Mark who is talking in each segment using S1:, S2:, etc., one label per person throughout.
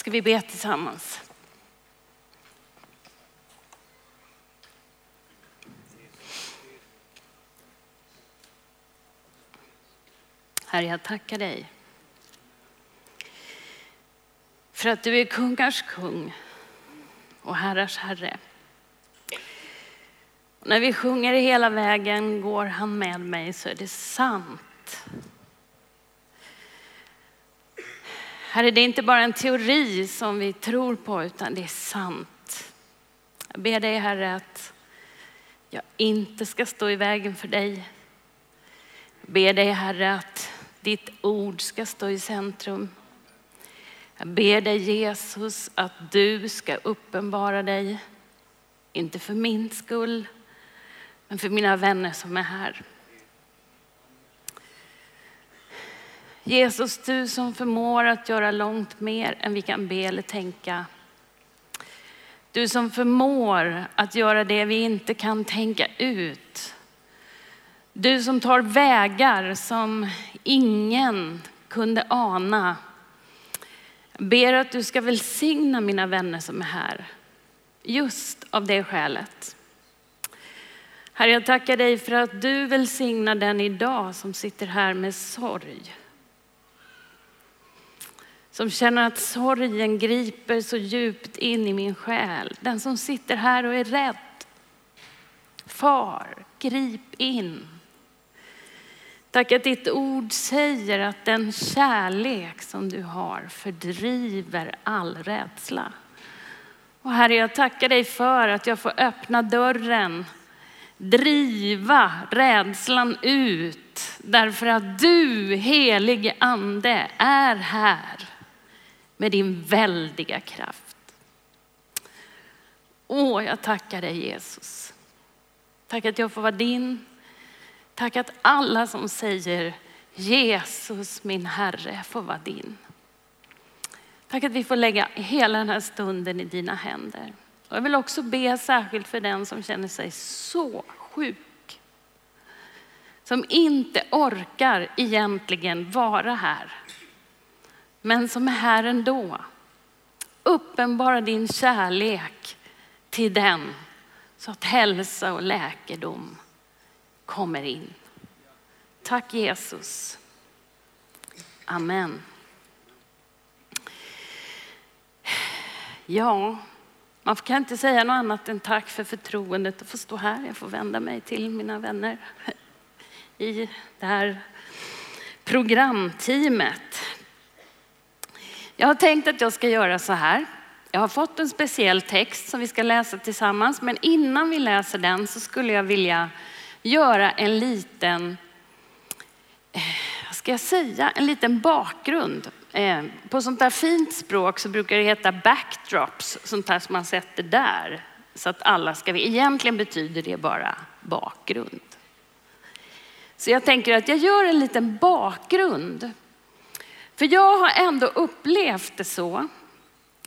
S1: ska vi be tillsammans. Herre, jag tackar dig för att du är kungars kung och herrars herre. När vi sjunger hela vägen går han med mig så är det sant. Herre, det är inte bara en teori som vi tror på utan det är sant. Jag ber dig Herre att jag inte ska stå i vägen för dig. Jag ber dig Herre att ditt ord ska stå i centrum. Jag ber dig Jesus att du ska uppenbara dig, inte för min skull, men för mina vänner som är här. Jesus, du som förmår att göra långt mer än vi kan be eller tänka. Du som förmår att göra det vi inte kan tänka ut. Du som tar vägar som ingen kunde ana. Jag ber att du ska välsigna mina vänner som är här. Just av det skälet. Herre, jag tackar dig för att du välsignar den idag som sitter här med sorg. Som känner att sorgen griper så djupt in i min själ. Den som sitter här och är rädd. Far, grip in. Tack att ditt ord säger att den kärlek som du har fördriver all rädsla. Och Herre, jag tackar dig för att jag får öppna dörren, driva rädslan ut, därför att du, helige ande, är här med din väldiga kraft. Åh, jag tackar dig Jesus. Tack att jag får vara din. Tack att alla som säger Jesus min Herre får vara din. Tack att vi får lägga hela den här stunden i dina händer. Och jag vill också be särskilt för den som känner sig så sjuk. Som inte orkar egentligen vara här men som är här ändå. Uppenbara din kärlek till den så att hälsa och läkedom kommer in. Tack Jesus. Amen. Ja, man kan inte säga något annat än tack för förtroendet att få stå här. Jag får vända mig till mina vänner i det här programteamet. Jag har tänkt att jag ska göra så här. Jag har fått en speciell text som vi ska läsa tillsammans, men innan vi läser den så skulle jag vilja göra en liten, eh, vad ska jag säga, en liten bakgrund. Eh, på sånt där fint språk så brukar det heta backdrops, sånt där som man sätter där. Så att alla ska, egentligen betyder det bara bakgrund. Så jag tänker att jag gör en liten bakgrund för jag har ändå upplevt det så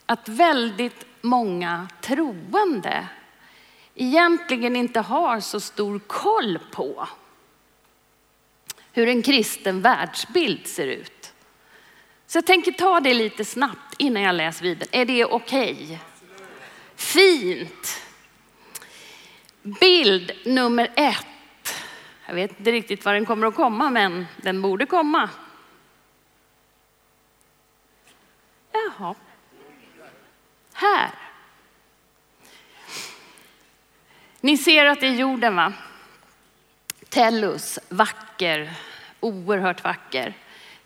S1: att väldigt många troende egentligen inte har så stor koll på hur en kristen världsbild ser ut. Så jag tänker ta det lite snabbt innan jag läser vidare. Är det okej? Okay? Fint. Bild nummer ett. Jag vet inte riktigt var den kommer att komma, men den borde komma. Jaha. Här. Ni ser att det är jorden va? Tellus, vacker, oerhört vacker.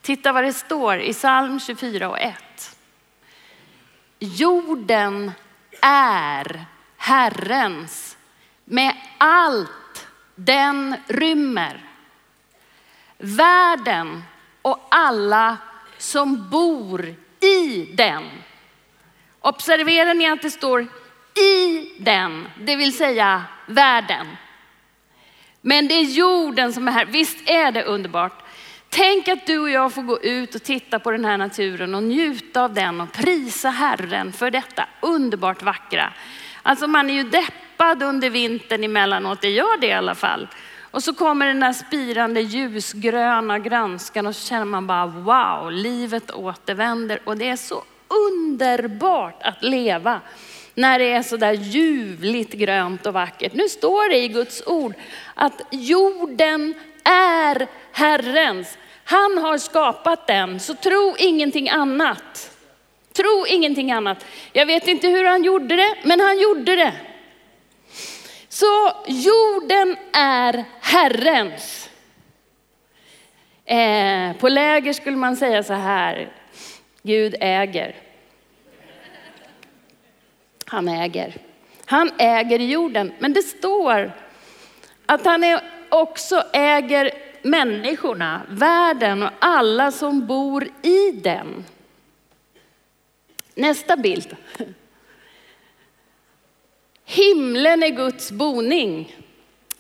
S1: Titta vad det står i psalm 24 och 1. Jorden är Herrens med allt den rymmer. Världen och alla som bor i den. Observerar ni att det står i den, det vill säga världen. Men det är jorden som är här. Visst är det underbart? Tänk att du och jag får gå ut och titta på den här naturen och njuta av den och prisa Herren för detta underbart vackra. Alltså man är ju deppad under vintern emellanåt, det gör det i alla fall. Och så kommer den där spirande ljusgröna grönskan och så känner man bara wow, livet återvänder och det är så underbart att leva när det är så där ljuvligt grönt och vackert. Nu står det i Guds ord att jorden är Herrens. Han har skapat den, så tro ingenting annat. Tro ingenting annat. Jag vet inte hur han gjorde det, men han gjorde det. Så jorden är Herrens. Eh, på läger skulle man säga så här, Gud äger. Han äger. Han äger jorden, men det står att han är, också äger människorna, världen och alla som bor i den. Nästa bild. Himlen är Guds boning.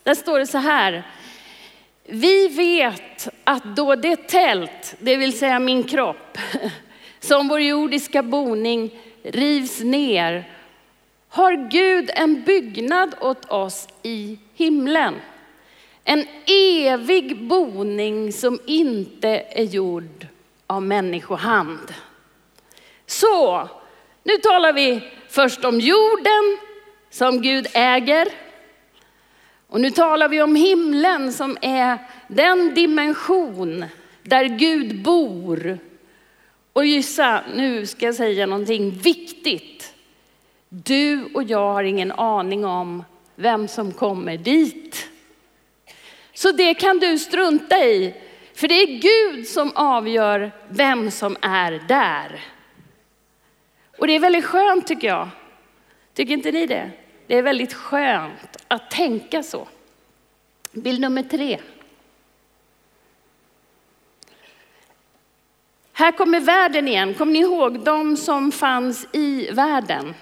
S1: Där står det så här. Vi vet att då det tält, det vill säga min kropp, som vår jordiska boning rivs ner, har Gud en byggnad åt oss i himlen. En evig boning som inte är gjord av människohand. Så, nu talar vi först om jorden som Gud äger. Och nu talar vi om himlen som är den dimension där Gud bor. Och gissa, nu ska jag säga någonting viktigt. Du och jag har ingen aning om vem som kommer dit. Så det kan du strunta i, för det är Gud som avgör vem som är där. Och det är väldigt skönt tycker jag. Tycker inte ni det? Det är väldigt skönt att tänka så. Bild nummer tre. Här kommer världen igen. Kommer ni ihåg de som fanns i världen?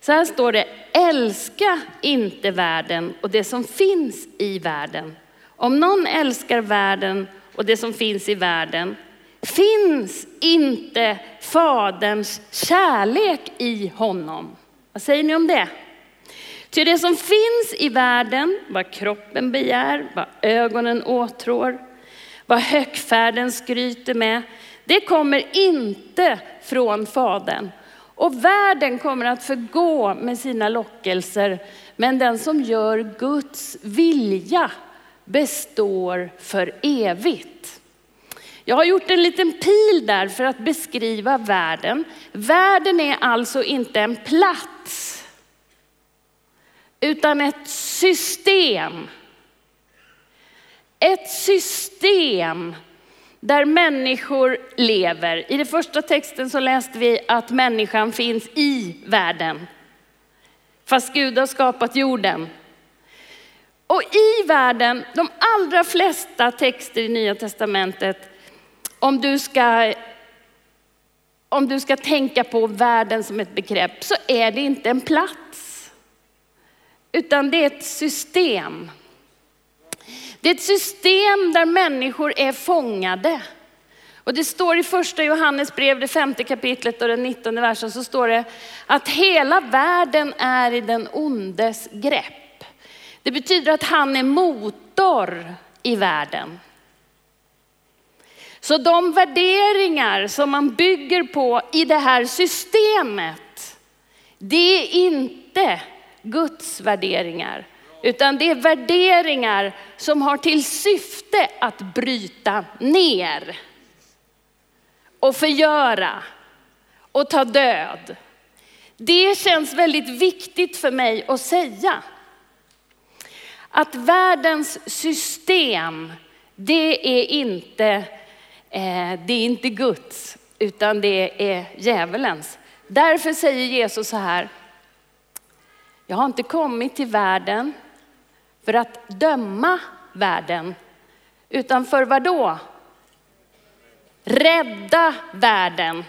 S1: Så här står det, älska inte världen och det som finns i världen. Om någon älskar världen och det som finns i världen finns inte Faderns kärlek i honom. Vad säger ni om det? Ty det som finns i världen, vad kroppen begär, vad ögonen åtrår, vad högfärden skryter med, det kommer inte från Fadern. Och världen kommer att förgå med sina lockelser, men den som gör Guds vilja består för evigt. Jag har gjort en liten pil där för att beskriva världen. Världen är alltså inte en plats, utan ett system. Ett system där människor lever. I den första texten så läste vi att människan finns i världen. Fast Gud har skapat jorden. Och i världen, de allra flesta texter i Nya Testamentet, om du ska, om du ska tänka på världen som ett begrepp, så är det inte en plats. Utan det är ett system. Det är ett system där människor är fångade. Och det står i första Johannes brev, det femte kapitlet och den nittonde versen, så står det att hela världen är i den ondes grepp. Det betyder att han är motor i världen. Så de värderingar som man bygger på i det här systemet, det är inte Guds värderingar. Utan det är värderingar som har till syfte att bryta ner och förgöra och ta död. Det känns väldigt viktigt för mig att säga. Att världens system, det är inte, Eh, det är inte Guds, utan det är djävulens. Därför säger Jesus så här, jag har inte kommit till världen för att döma världen, utan för vad då? Rädda världen.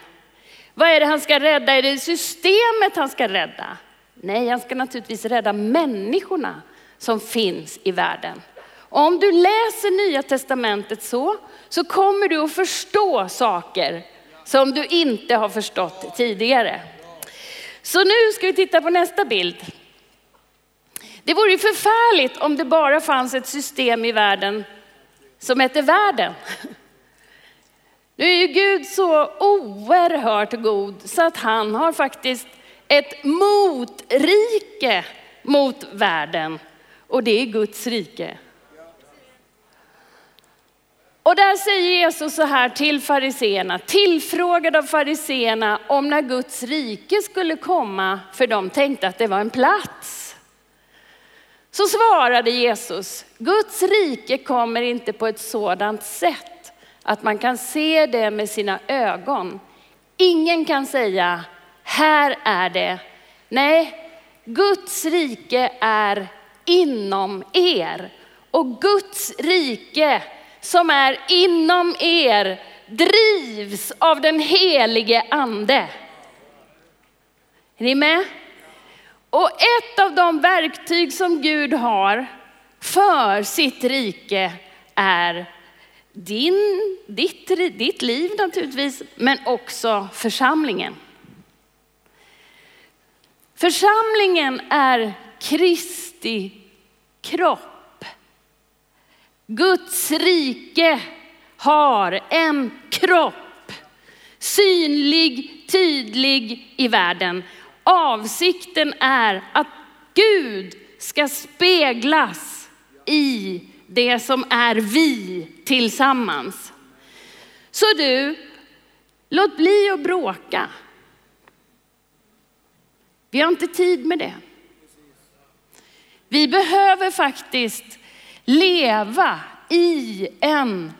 S1: Vad är det han ska rädda? Är det systemet han ska rädda? Nej, han ska naturligtvis rädda människorna som finns i världen. Och om du läser Nya Testamentet så, så kommer du att förstå saker som du inte har förstått tidigare. Så nu ska vi titta på nästa bild. Det vore ju förfärligt om det bara fanns ett system i världen som hette världen. Nu är ju Gud så oerhört god så att han har faktiskt ett motrike mot världen och det är Guds rike. Och där säger Jesus så här till fariseerna, tillfrågad av fariseerna om när Guds rike skulle komma, för de tänkte att det var en plats. Så svarade Jesus, Guds rike kommer inte på ett sådant sätt att man kan se det med sina ögon. Ingen kan säga, här är det. Nej, Guds rike är inom er. Och Guds rike som är inom er drivs av den helige ande. Är ni med? Och ett av de verktyg som Gud har för sitt rike är din, ditt, ditt liv naturligtvis, men också församlingen. Församlingen är Kristi kropp. Guds rike har en kropp, synlig, tydlig i världen. Avsikten är att Gud ska speglas i det som är vi tillsammans. Så du, låt bli att bråka. Vi har inte tid med det. Vi behöver faktiskt leva i en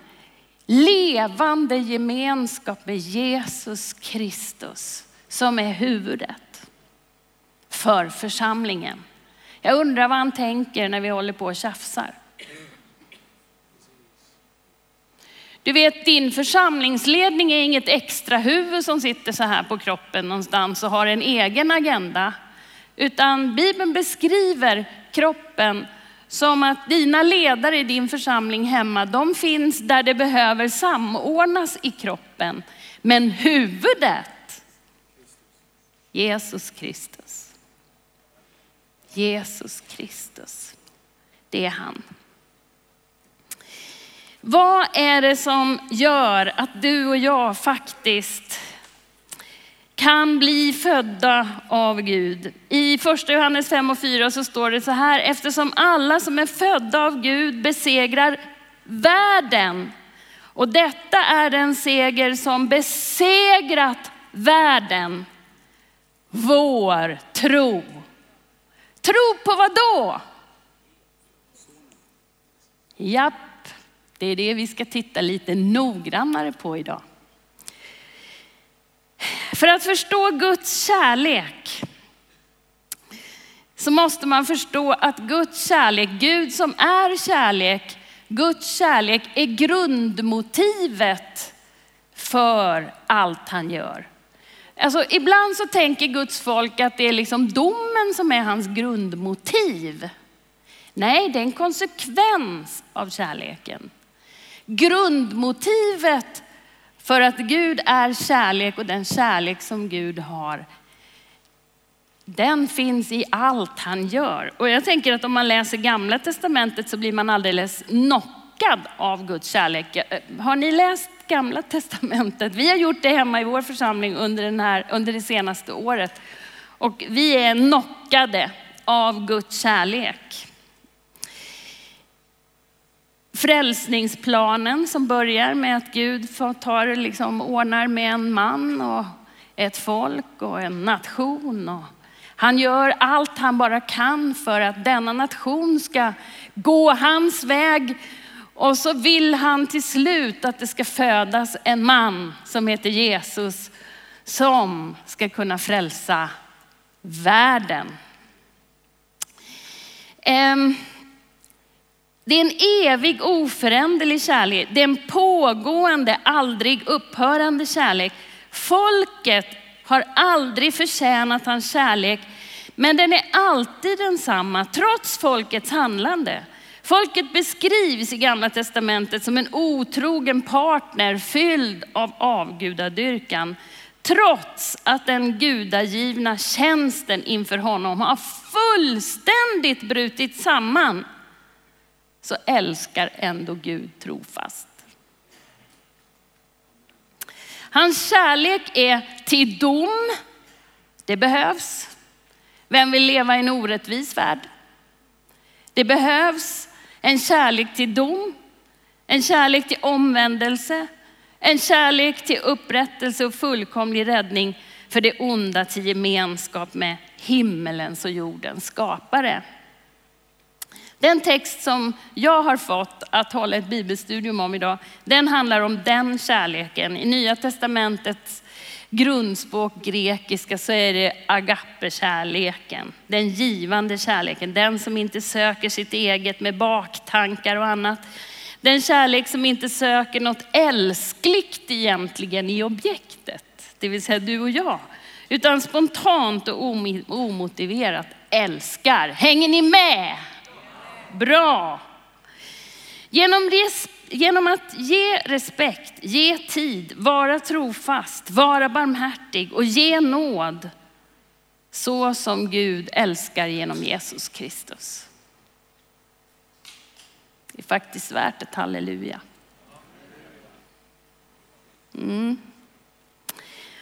S1: levande gemenskap med Jesus Kristus som är huvudet för församlingen. Jag undrar vad han tänker när vi håller på och tjafsar. Du vet, din församlingsledning är inget extra huvud som sitter så här på kroppen någonstans och har en egen agenda. Utan Bibeln beskriver kroppen som att dina ledare i din församling hemma, de finns där det behöver samordnas i kroppen. Men huvudet, Jesus Kristus. Jesus Kristus, det är han. Vad är det som gör att du och jag faktiskt kan bli födda av Gud. I första Johannes 5 och 4 så står det så här, eftersom alla som är födda av Gud besegrar världen. Och detta är den seger som besegrat världen. Vår tro. Tro på vad då? Japp, det är det vi ska titta lite noggrannare på idag. För att förstå Guds kärlek så måste man förstå att Guds kärlek, Gud som är kärlek, Guds kärlek är grundmotivet för allt han gör. Alltså, ibland så tänker Guds folk att det är liksom domen som är hans grundmotiv. Nej, det är en konsekvens av kärleken. Grundmotivet för att Gud är kärlek och den kärlek som Gud har, den finns i allt han gör. Och jag tänker att om man läser gamla testamentet så blir man alldeles knockad av Guds kärlek. Eh, har ni läst gamla testamentet? Vi har gjort det hemma i vår församling under, den här, under det senaste året. Och vi är knockade av Guds kärlek. Frälsningsplanen som börjar med att Gud tar, liksom, ordnar med en man och ett folk och en nation. Och han gör allt han bara kan för att denna nation ska gå hans väg. Och så vill han till slut att det ska födas en man som heter Jesus som ska kunna frälsa världen. Um, det är en evig oföränderlig kärlek. Det är en pågående, aldrig upphörande kärlek. Folket har aldrig förtjänat hans kärlek, men den är alltid densamma trots folkets handlande. Folket beskrivs i gamla testamentet som en otrogen partner fylld av avgudadyrkan. Trots att den gudagivna tjänsten inför honom har fullständigt brutit samman så älskar ändå Gud trofast. Hans kärlek är till dom. Det behövs. Vem vill leva i en orättvis värld? Det behövs en kärlek till dom, en kärlek till omvändelse, en kärlek till upprättelse och fullkomlig räddning för det onda till gemenskap med himmelens och jordens skapare. Den text som jag har fått att hålla ett bibelstudium om idag, den handlar om den kärleken. I Nya Testamentets grundspråk grekiska så är det agape-kärleken. Den givande kärleken, den som inte söker sitt eget med baktankar och annat. Den kärlek som inte söker något älskligt egentligen i objektet, det vill säga du och jag. Utan spontant och omotiverat älskar. Hänger ni med? Bra. Genom, res, genom att ge respekt, ge tid, vara trofast, vara barmhärtig och ge nåd. Så som Gud älskar genom Jesus Kristus. Det är faktiskt värt ett halleluja. Mm.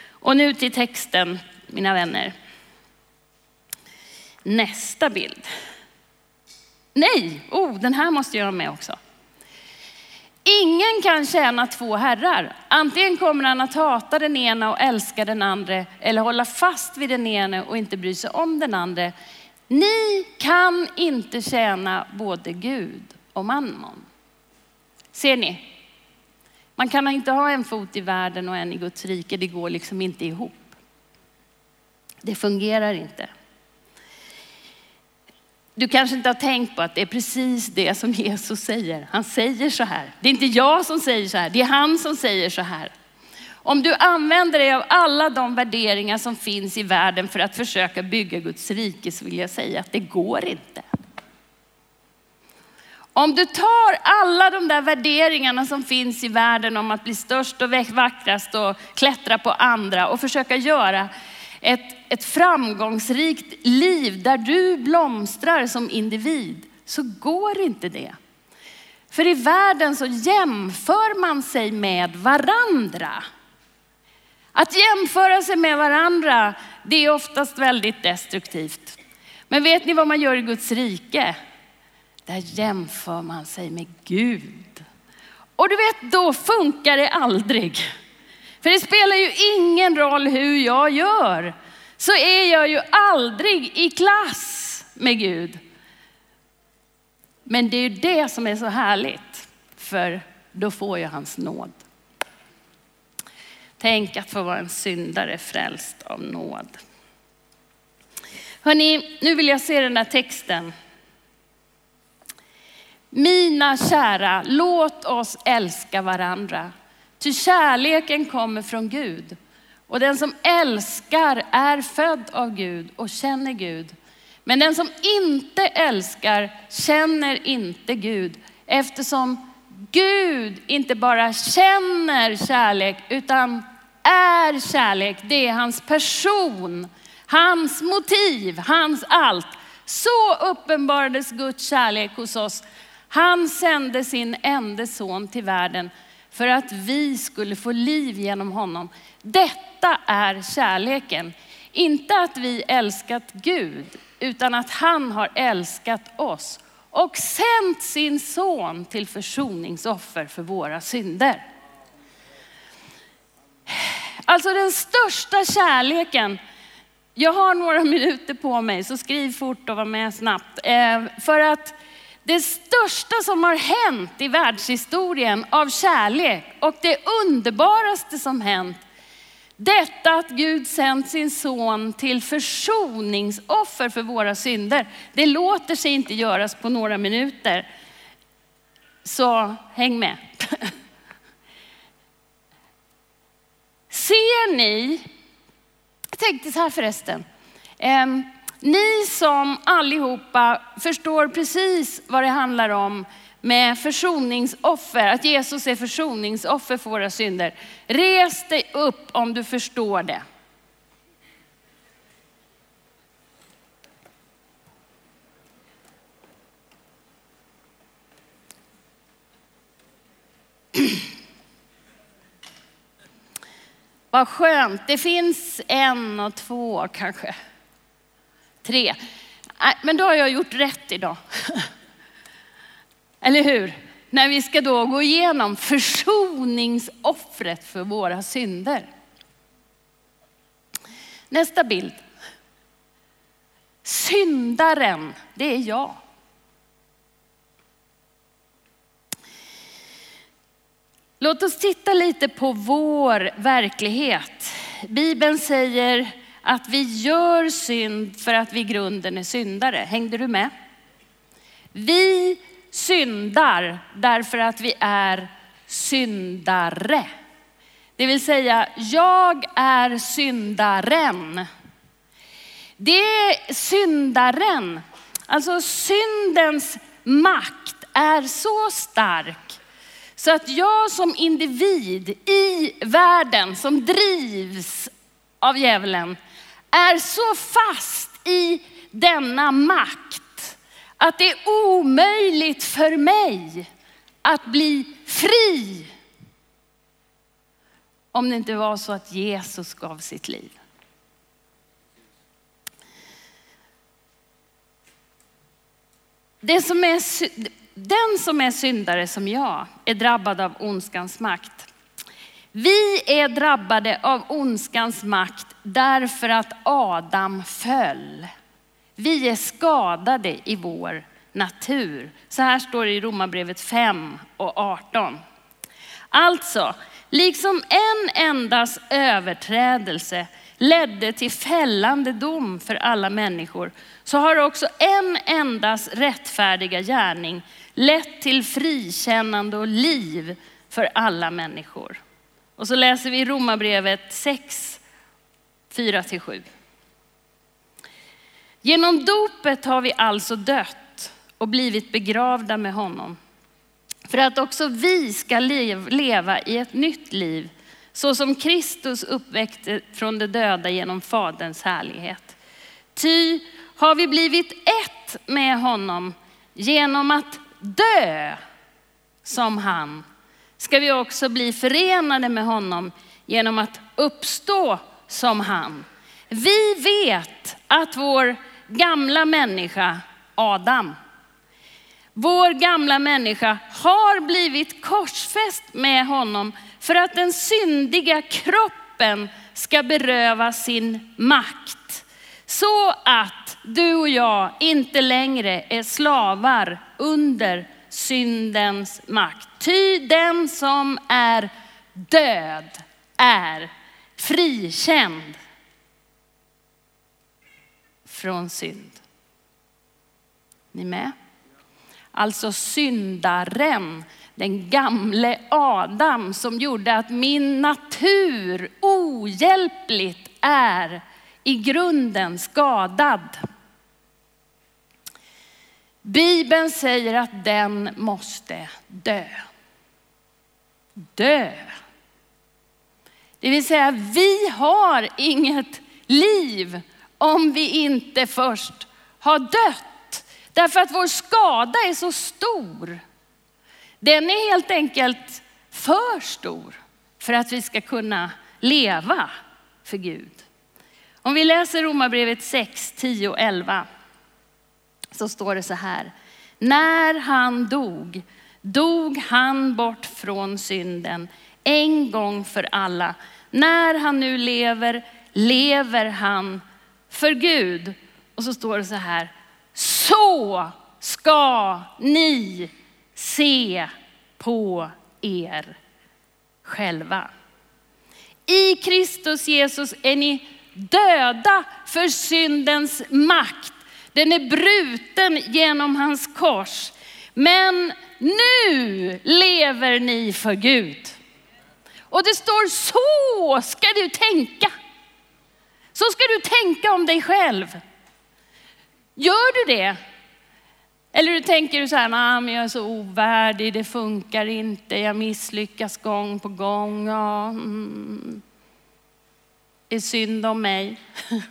S1: Och nu till texten, mina vänner. Nästa bild. Nej, oh, den här måste jag ha med också. Ingen kan tjäna två herrar. Antingen kommer han att hata den ena och älska den andra eller hålla fast vid den ena och inte bry sig om den andra. Ni kan inte tjäna både Gud och mammon. Ser ni? Man kan inte ha en fot i världen och en i Guds rike. Det går liksom inte ihop. Det fungerar inte. Du kanske inte har tänkt på att det är precis det som Jesus säger. Han säger så här. Det är inte jag som säger så här, det är han som säger så här. Om du använder dig av alla de värderingar som finns i världen för att försöka bygga Guds rike så vill jag säga att det går inte. Om du tar alla de där värderingarna som finns i världen om att bli störst och vackrast och klättra på andra och försöka göra ett, ett framgångsrikt liv där du blomstrar som individ så går inte det. För i världen så jämför man sig med varandra. Att jämföra sig med varandra, det är oftast väldigt destruktivt. Men vet ni vad man gör i Guds rike? Där jämför man sig med Gud. Och du vet, då funkar det aldrig. För det spelar ju ingen roll hur jag gör, så är jag ju aldrig i klass med Gud. Men det är ju det som är så härligt, för då får jag hans nåd. Tänk att få vara en syndare frälst av nåd. Hörrni, nu vill jag se den där texten. Mina kära, låt oss älska varandra. Ty kärleken kommer från Gud. Och den som älskar är född av Gud och känner Gud. Men den som inte älskar känner inte Gud eftersom Gud inte bara känner kärlek utan är kärlek. Det är hans person, hans motiv, hans allt. Så uppenbarades Guds kärlek hos oss. Han sände sin enda son till världen för att vi skulle få liv genom honom. Detta är kärleken. Inte att vi älskat Gud, utan att han har älskat oss och sänt sin son till försoningsoffer för våra synder. Alltså den största kärleken, jag har några minuter på mig så skriv fort och var med snabbt. Eh, för att det största som har hänt i världshistorien av kärlek och det underbaraste som hänt, detta att Gud sänt sin son till försoningsoffer för våra synder. Det låter sig inte göras på några minuter. Så häng med. Ser ni, jag tänkte så här förresten ni som allihopa förstår precis vad det handlar om med försoningsoffer, att Jesus är försoningsoffer för våra synder. Res dig upp om du förstår det. Vad skönt. Det finns en och två kanske. Tre. Äh, men då har jag gjort rätt idag. Eller hur? När vi ska då gå igenom försoningsoffret för våra synder. Nästa bild. Syndaren, det är jag. Låt oss titta lite på vår verklighet. Bibeln säger att vi gör synd för att vi i grunden är syndare. Hängde du med? Vi syndar därför att vi är syndare. Det vill säga, jag är syndaren. Det är syndaren, alltså syndens makt är så stark så att jag som individ i världen som drivs av djävulen är så fast i denna makt att det är omöjligt för mig att bli fri. Om det inte var så att Jesus gav sitt liv. Det som är, den som är syndare som jag är drabbad av ondskans makt. Vi är drabbade av ondskans makt därför att Adam föll. Vi är skadade i vår natur. Så här står det i Romarbrevet 5 och 18. Alltså, liksom en endas överträdelse ledde till fällande dom för alla människor, så har också en endas rättfärdiga gärning lett till frikännande och liv för alla människor. Och så läser vi Romarbrevet 6, 4-7. Genom dopet har vi alltså dött och blivit begravda med honom. För att också vi ska leva i ett nytt liv, så som Kristus uppväckte från de döda genom Faderns härlighet. Ty har vi blivit ett med honom genom att dö som han, ska vi också bli förenade med honom genom att uppstå som han. Vi vet att vår gamla människa Adam, vår gamla människa har blivit korsfäst med honom för att den syndiga kroppen ska beröva sin makt. Så att du och jag inte längre är slavar under syndens makt. Ty den som är död är frikänd från synd. Ni med? Alltså syndaren, den gamle Adam som gjorde att min natur ohjälpligt är i grunden skadad. Bibeln säger att den måste dö. Dö. Det vill säga, vi har inget liv om vi inte först har dött. Därför att vår skada är så stor. Den är helt enkelt för stor för att vi ska kunna leva för Gud. Om vi läser Romarbrevet 6, 10 och 11 så står det så här. När han dog, dog han bort från synden en gång för alla. När han nu lever, lever han för Gud. Och så står det så här. Så ska ni se på er själva. I Kristus Jesus är ni döda för syndens makt. Den är bruten genom hans kors. Men nu lever ni för Gud. Och det står så ska du tänka. Så ska du tänka om dig själv. Gör du det? Eller du tänker du så här, nej men jag är så ovärdig, det funkar inte, jag misslyckas gång på gång. Ja, mm. Det är synd om mig.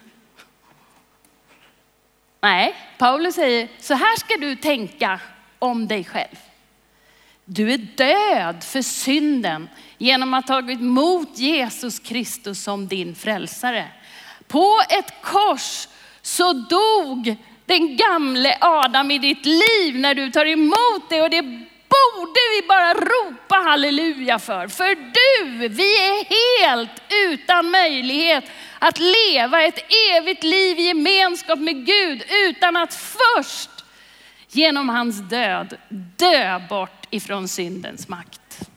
S1: Nej, Paulus säger, så här ska du tänka om dig själv. Du är död för synden genom att ha tagit emot Jesus Kristus som din frälsare. På ett kors så dog den gamle Adam i ditt liv när du tar emot det och det borde vi bara ropa halleluja för. För du, vi är helt utan möjlighet att leva ett evigt liv i gemenskap med Gud utan att först genom hans död dö bort ifrån syndens makt.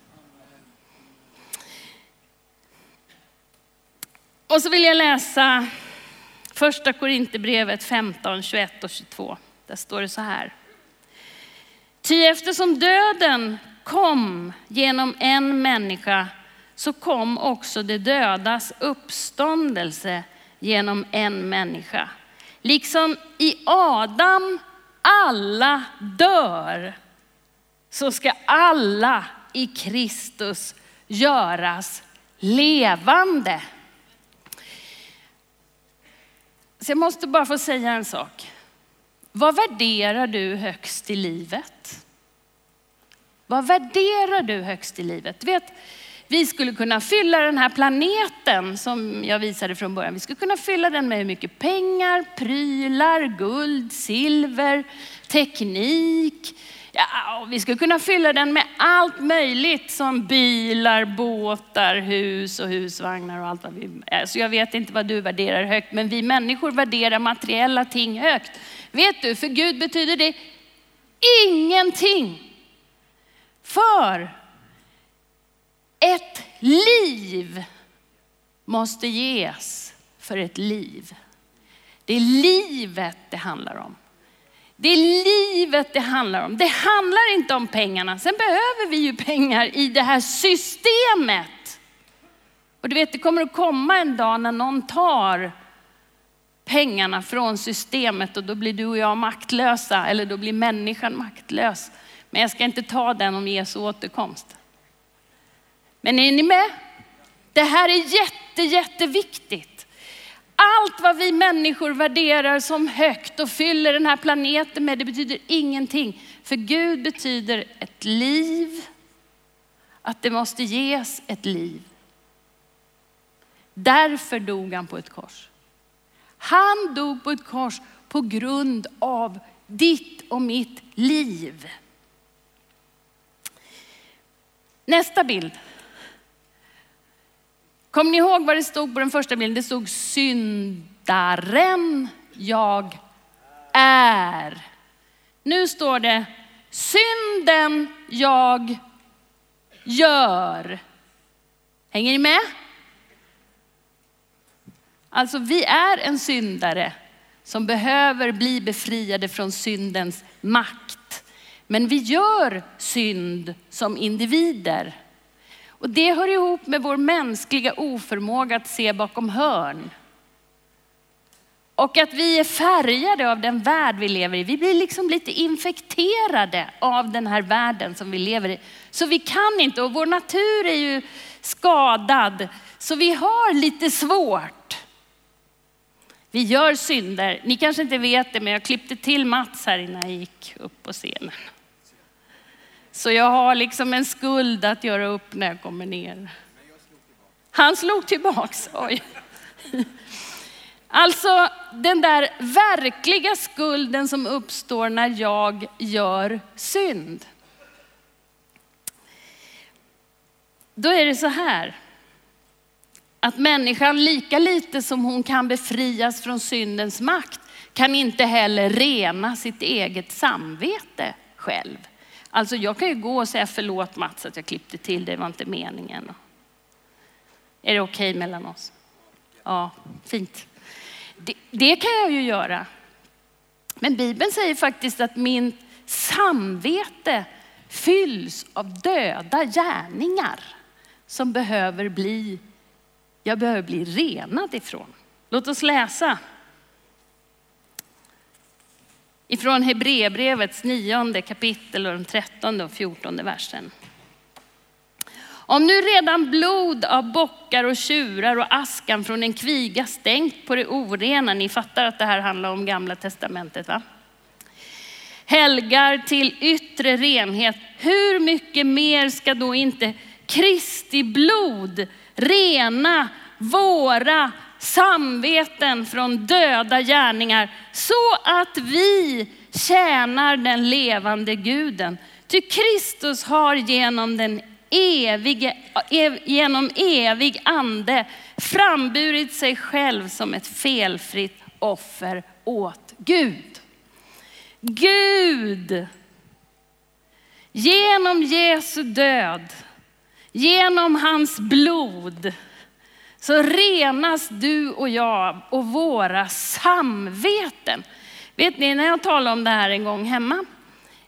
S1: Och så vill jag läsa första Korinthierbrevet 15, 21 och 22. Där står det så här. Ty eftersom döden kom genom en människa så kom också det dödas uppståndelse genom en människa. Liksom i Adam alla dör så ska alla i Kristus göras levande. Så jag måste bara få säga en sak. Vad värderar du högst i livet? Vad värderar du högst i livet? Du vet, vi skulle kunna fylla den här planeten som jag visade från början. Vi skulle kunna fylla den med hur mycket pengar, prylar, guld, silver, teknik. Ja, vi skulle kunna fylla den med allt möjligt som bilar, båtar, hus och husvagnar och allt vad vi... Alltså jag vet inte vad du värderar högt, men vi människor värderar materiella ting högt. Vet du, för Gud betyder det ingenting. För ett liv måste ges för ett liv. Det är livet det handlar om. Det är livet det handlar om. Det handlar inte om pengarna. Sen behöver vi ju pengar i det här systemet. Och du vet, det kommer att komma en dag när någon tar pengarna från systemet och då blir du och jag maktlösa, eller då blir människan maktlös. Men jag ska inte ta den om Jesu återkomst. Men är ni med? Det här är jätte, jätteviktigt. Allt vad vi människor värderar som högt och fyller den här planeten med, det betyder ingenting. För Gud betyder ett liv, att det måste ges ett liv. Därför dog han på ett kors. Han dog på ett kors på grund av ditt och mitt liv. Nästa bild. Kommer ni ihåg vad det stod på den första bilden? Det stod syndaren jag är. Nu står det synden jag gör. Hänger ni med? Alltså vi är en syndare som behöver bli befriade från syndens makt. Men vi gör synd som individer. Och det hör ihop med vår mänskliga oförmåga att se bakom hörn. Och att vi är färgade av den värld vi lever i. Vi blir liksom lite infekterade av den här världen som vi lever i. Så vi kan inte, och vår natur är ju skadad. Så vi har lite svårt. Vi gör synder. Ni kanske inte vet det, men jag klippte till Mats här innan jag gick upp på scenen. Så jag har liksom en skuld att göra upp när jag kommer ner. Han slog tillbaks. Oj. Alltså den där verkliga skulden som uppstår när jag gör synd. Då är det så här att människan lika lite som hon kan befrias från syndens makt kan inte heller rena sitt eget samvete själv. Alltså jag kan ju gå och säga förlåt Mats att jag klippte till, det var inte meningen. Är det okej okay mellan oss? Ja, fint. Det, det kan jag ju göra. Men Bibeln säger faktiskt att min samvete fylls av döda gärningar som behöver bli, jag behöver bli renad ifrån. Låt oss läsa ifrån Hebreerbrevets nionde kapitel och den trettonde och fjortonde versen. Om nu redan blod av bockar och tjurar och askan från en kviga stänkt på det orena, ni fattar att det här handlar om gamla testamentet va? helgar till yttre renhet, hur mycket mer ska då inte Kristi blod rena våra samveten från döda gärningar så att vi tjänar den levande guden. Ty Kristus har genom den evige, genom evig ande framburit sig själv som ett felfritt offer åt Gud. Gud, genom Jesu död, genom hans blod, så renas du och jag och våra samveten. Vet ni, när jag talade om det här en gång hemma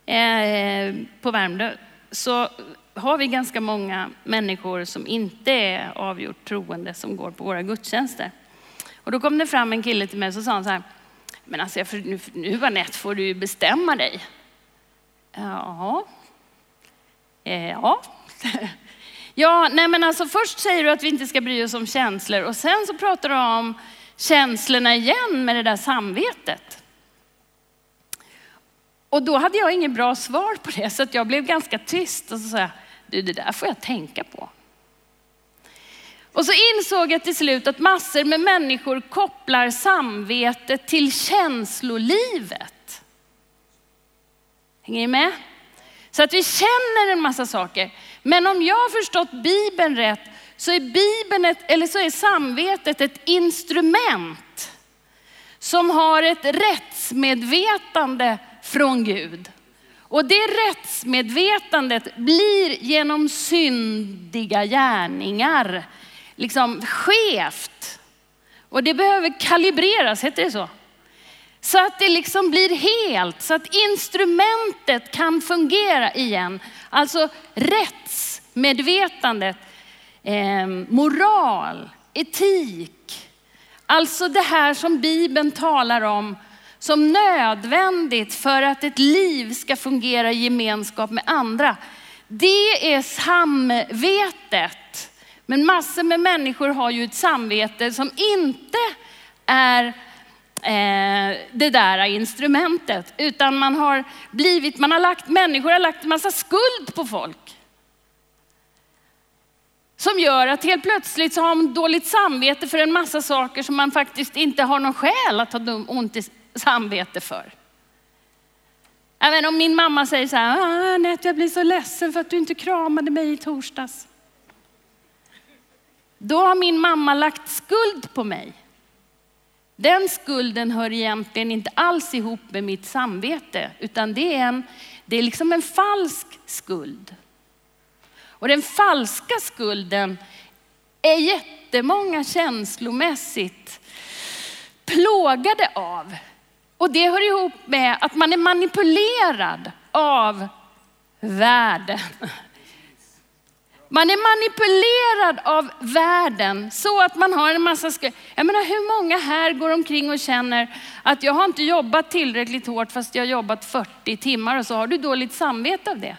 S1: eh, på Värmdö, så har vi ganska många människor som inte är avgjort troende som går på våra gudstjänster. Och då kom det fram en kille till mig och så sa han så här, men alltså nu, nu Anette får du ju bestämma dig. Ja, eh, ja. Ja, nej men alltså först säger du att vi inte ska bry oss om känslor och sen så pratar du om känslorna igen med det där samvetet. Och då hade jag inget bra svar på det så att jag blev ganska tyst och så sa jag, du det där får jag tänka på. Och så insåg jag till slut att massor med människor kopplar samvetet till känslolivet. Hänger ni med? Så att vi känner en massa saker. Men om jag har förstått Bibeln rätt så är, Bibeln ett, eller så är samvetet ett instrument som har ett rättsmedvetande från Gud. Och det rättsmedvetandet blir genom syndiga gärningar liksom skevt. Och det behöver kalibreras, heter det så? Så att det liksom blir helt, så att instrumentet kan fungera igen. Alltså rättsmedvetandet, eh, moral, etik. Alltså det här som Bibeln talar om som nödvändigt för att ett liv ska fungera i gemenskap med andra. Det är samvetet. Men massor med människor har ju ett samvete som inte är Eh, det där instrumentet, utan man har blivit, man har lagt, människor har lagt en massa skuld på folk. Som gör att helt plötsligt så har man dåligt samvete för en massa saker som man faktiskt inte har någon skäl att ha ont i samvete för. Även om min mamma säger så här, ah, Anette jag blir så ledsen för att du inte kramade mig i torsdags. Då har min mamma lagt skuld på mig. Den skulden hör egentligen inte alls ihop med mitt samvete, utan det är, en, det är liksom en falsk skuld. Och den falska skulden är jättemånga känslomässigt plågade av. Och det hör ihop med att man är manipulerad av världen. Man är manipulerad av världen så att man har en massa skuld. Jag menar hur många här går omkring och känner att jag har inte jobbat tillräckligt hårt fast jag har jobbat 40 timmar och så har du dåligt samvete av det.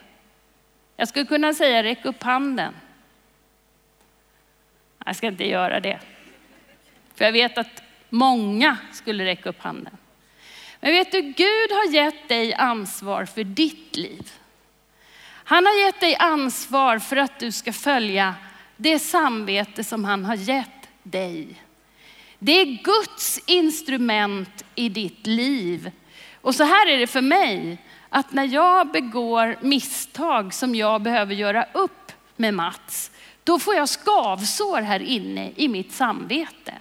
S1: Jag skulle kunna säga räck upp handen. Jag ska inte göra det. För jag vet att många skulle räcka upp handen. Men vet du, Gud har gett dig ansvar för ditt liv. Han har gett dig ansvar för att du ska följa det samvete som han har gett dig. Det är Guds instrument i ditt liv. Och så här är det för mig, att när jag begår misstag som jag behöver göra upp med Mats, då får jag skavsår här inne i mitt samvete.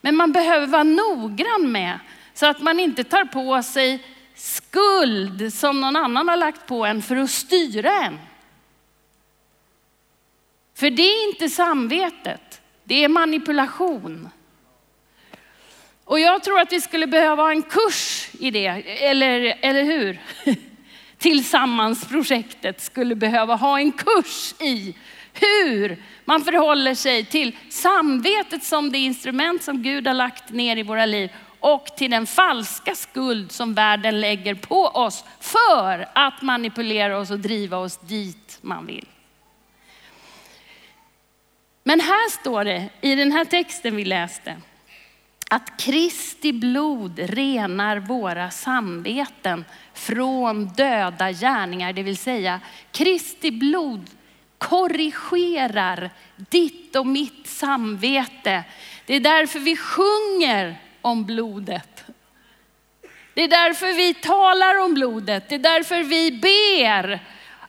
S1: Men man behöver vara noggrann med så att man inte tar på sig skuld som någon annan har lagt på en för att styra en. För det är inte samvetet, det är manipulation. Och jag tror att vi skulle behöva ha en kurs i det, eller, eller hur? Tillsammansprojektet skulle behöva ha en kurs i hur man förhåller sig till samvetet som det instrument som Gud har lagt ner i våra liv och till den falska skuld som världen lägger på oss för att manipulera oss och driva oss dit man vill. Men här står det i den här texten vi läste att Kristi blod renar våra samveten från döda gärningar, det vill säga Kristi blod korrigerar ditt och mitt samvete. Det är därför vi sjunger om blodet. Det är därför vi talar om blodet. Det är därför vi ber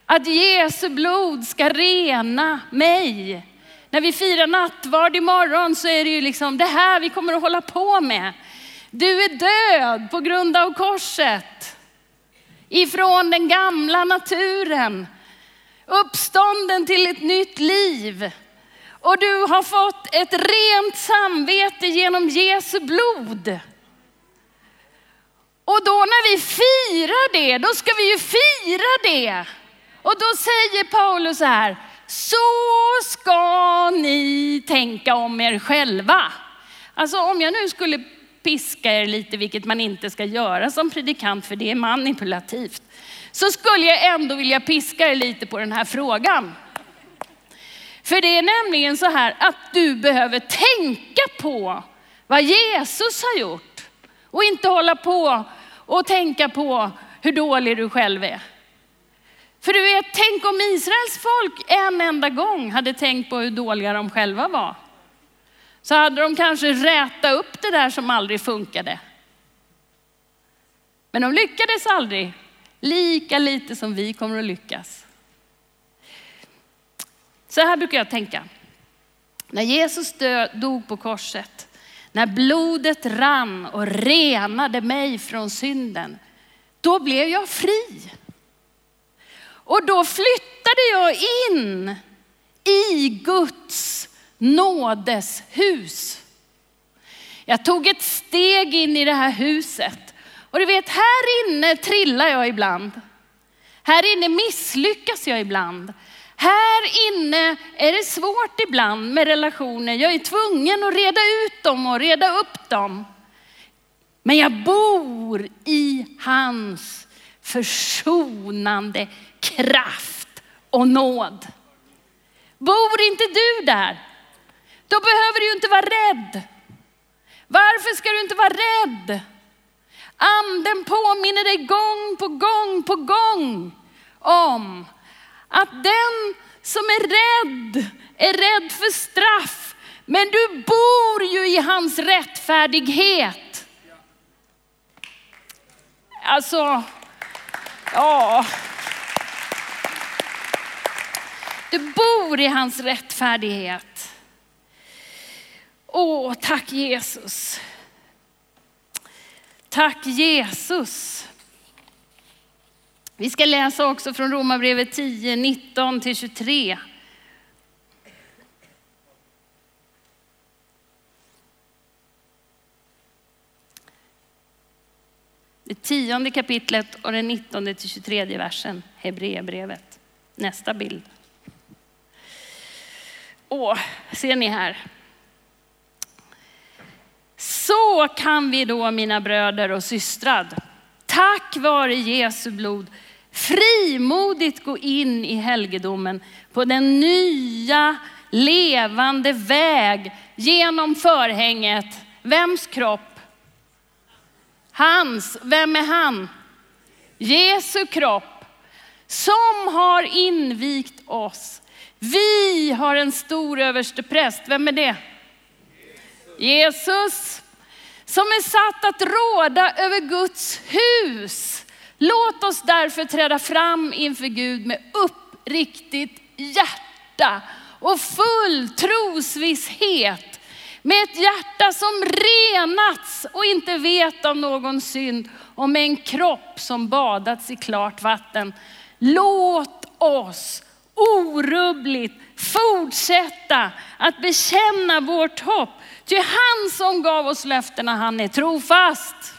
S1: att Jesu blod ska rena mig. När vi firar nattvard imorgon så är det ju liksom det här vi kommer att hålla på med. Du är död på grund av korset. Ifrån den gamla naturen. Uppstånden till ett nytt liv. Och du har fått ett rent samvete genom Jesu blod. Och då när vi firar det, då ska vi ju fira det. Och då säger Paulus så här, så ska ni tänka om er själva. Alltså om jag nu skulle piska er lite, vilket man inte ska göra som predikant, för det är manipulativt, så skulle jag ändå vilja piska er lite på den här frågan. För det är nämligen så här att du behöver tänka på vad Jesus har gjort och inte hålla på och tänka på hur dålig du själv är. För du vet, tänk om Israels folk en enda gång hade tänkt på hur dåliga de själva var. Så hade de kanske rätat upp det där som aldrig funkade. Men de lyckades aldrig, lika lite som vi kommer att lyckas. Så här brukar jag tänka. När Jesus dog på korset, när blodet rann och renade mig från synden, då blev jag fri. Och då flyttade jag in i Guds nådes hus. Jag tog ett steg in i det här huset. Och du vet, här inne trillar jag ibland. Här inne misslyckas jag ibland. Här inne är det svårt ibland med relationer. Jag är tvungen att reda ut dem och reda upp dem. Men jag bor i hans försonande kraft och nåd. Bor inte du där, då behöver du inte vara rädd. Varför ska du inte vara rädd? Anden påminner dig gång på gång på gång om att den som är rädd är rädd för straff. Men du bor ju i hans rättfärdighet. Alltså, ja. Du bor i hans rättfärdighet. Åh, tack Jesus. Tack Jesus. Vi ska läsa också från Romarbrevet 10, 19 till 23. Det tionde kapitlet och den 19 till 23 versen, Hebreerbrevet. Nästa bild. Åh, ser ni här? Så kan vi då mina bröder och systrar, tack vare Jesu blod, frimodigt gå in i helgedomen på den nya levande väg genom förhänget. Vems kropp? Hans. Vem är han? Jesu kropp. Som har invigt oss vi har en stor överstepräst. Vem är det? Jesus. Som är satt att råda över Guds hus. Låt oss därför träda fram inför Gud med uppriktigt hjärta och full trosvisshet. Med ett hjärta som renats och inte vet av någon synd och med en kropp som badats i klart vatten. Låt oss orubbligt fortsätta att bekänna vårt hopp. Ty han som gav oss löftena, han är trofast.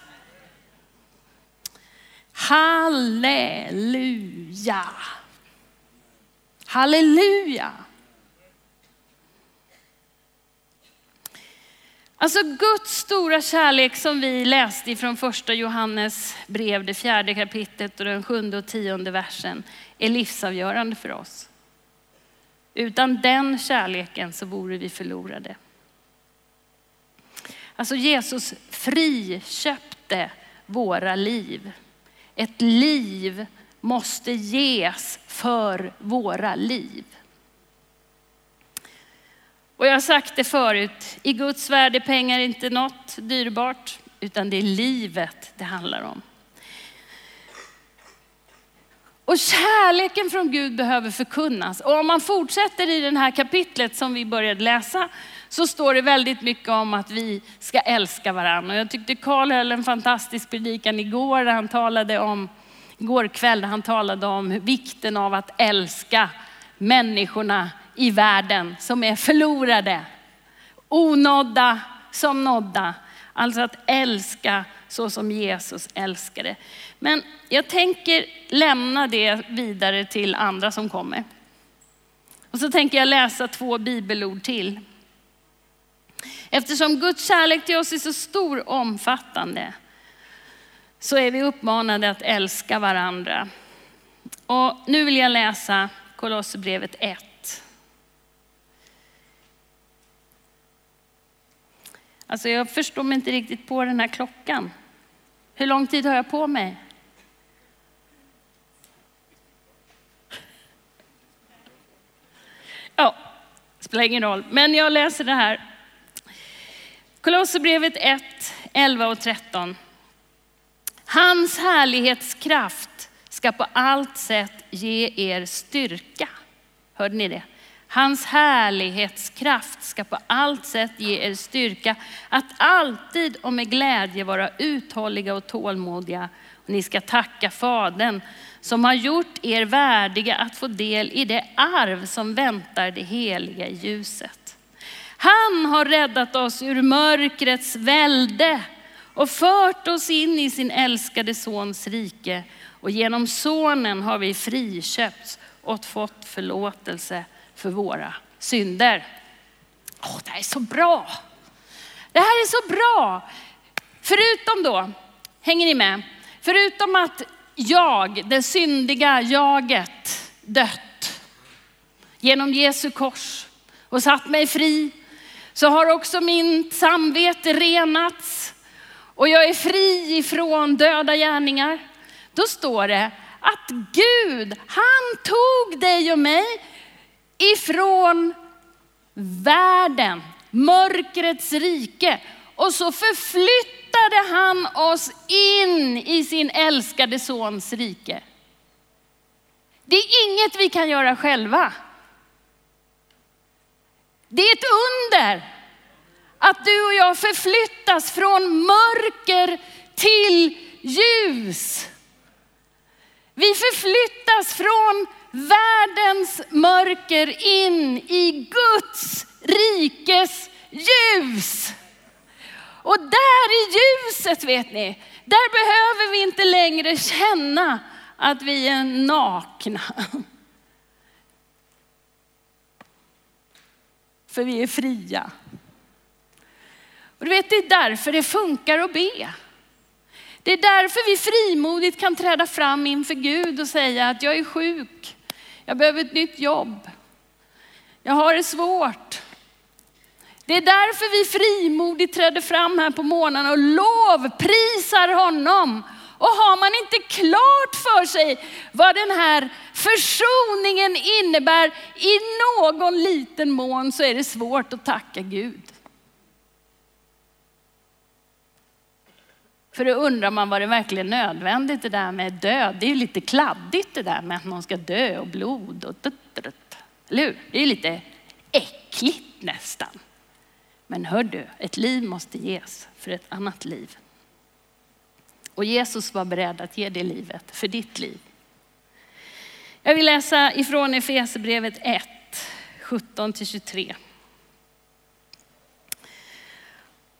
S1: Halleluja. Halleluja. Alltså Guds stora kärlek som vi läste ifrån första Johannes brev, det fjärde kapitlet och den sjunde och tionde versen är livsavgörande för oss. Utan den kärleken så vore vi förlorade. Alltså Jesus friköpte våra liv. Ett liv måste ges för våra liv. Och jag har sagt det förut, i Guds värld är pengar inte något dyrbart, utan det är livet det handlar om. Och kärleken från Gud behöver förkunnas. Och om man fortsätter i det här kapitlet som vi började läsa, så står det väldigt mycket om att vi ska älska varandra. Och jag tyckte Karl höll en fantastisk predikan igår, där han talade om, igår kväll, där han talade om vikten av att älska människorna i världen som är förlorade. Onådda som nådda. Alltså att älska så som Jesus älskade. Men jag tänker lämna det vidare till andra som kommer. Och så tänker jag läsa två bibelord till. Eftersom Guds kärlek till oss är så stor och omfattande så är vi uppmanade att älska varandra. Och nu vill jag läsa Kolosserbrevet 1. Alltså jag förstår mig inte riktigt på den här klockan. Hur lång tid har jag på mig? Ja, spelar ingen roll. Men jag läser det här. Kolosserbrevet 1, 11 och 13. Hans härlighetskraft ska på allt sätt ge er styrka. Hörde ni det? Hans härlighetskraft ska på allt sätt ge er styrka att alltid och med glädje vara uthålliga och tålmodiga. Och ni ska tacka Fadern som har gjort er värdiga att få del i det arv som väntar det heliga i ljuset. Han har räddat oss ur mörkrets välde och fört oss in i sin älskade sons rike. Och genom sonen har vi friköpts och fått förlåtelse för våra synder. Åh, det här är så bra. Det här är så bra. Förutom då, hänger ni med? Förutom att jag, det syndiga jaget, dött genom Jesu kors och satt mig fri, så har också min samvete renats och jag är fri ifrån döda gärningar. Då står det att Gud, han tog dig och mig ifrån världen, mörkrets rike. Och så förflyttade han oss in i sin älskade sons rike. Det är inget vi kan göra själva. Det är ett under att du och jag förflyttas från mörker till ljus. Vi förflyttas från världens mörker in i Guds rikes ljus. Och där i ljuset vet ni, där behöver vi inte längre känna att vi är nakna. För vi är fria. Och du vet, det är därför det funkar att be. Det är därför vi frimodigt kan träda fram inför Gud och säga att jag är sjuk. Jag behöver ett nytt jobb. Jag har det svårt. Det är därför vi frimodigt träder fram här på morgonen och lovprisar honom. Och har man inte klart för sig vad den här försoningen innebär i någon liten mån så är det svårt att tacka Gud. För då undrar man var det verkligen nödvändigt det där med död. Det är ju lite kladdigt det där med att någon ska dö och blod och duttrutt. Eller hur? Det är lite äckligt nästan. Men hör du, ett liv måste ges för ett annat liv. Och Jesus var beredd att ge det livet för ditt liv. Jag vill läsa ifrån Efesierbrevet 1, 17-23.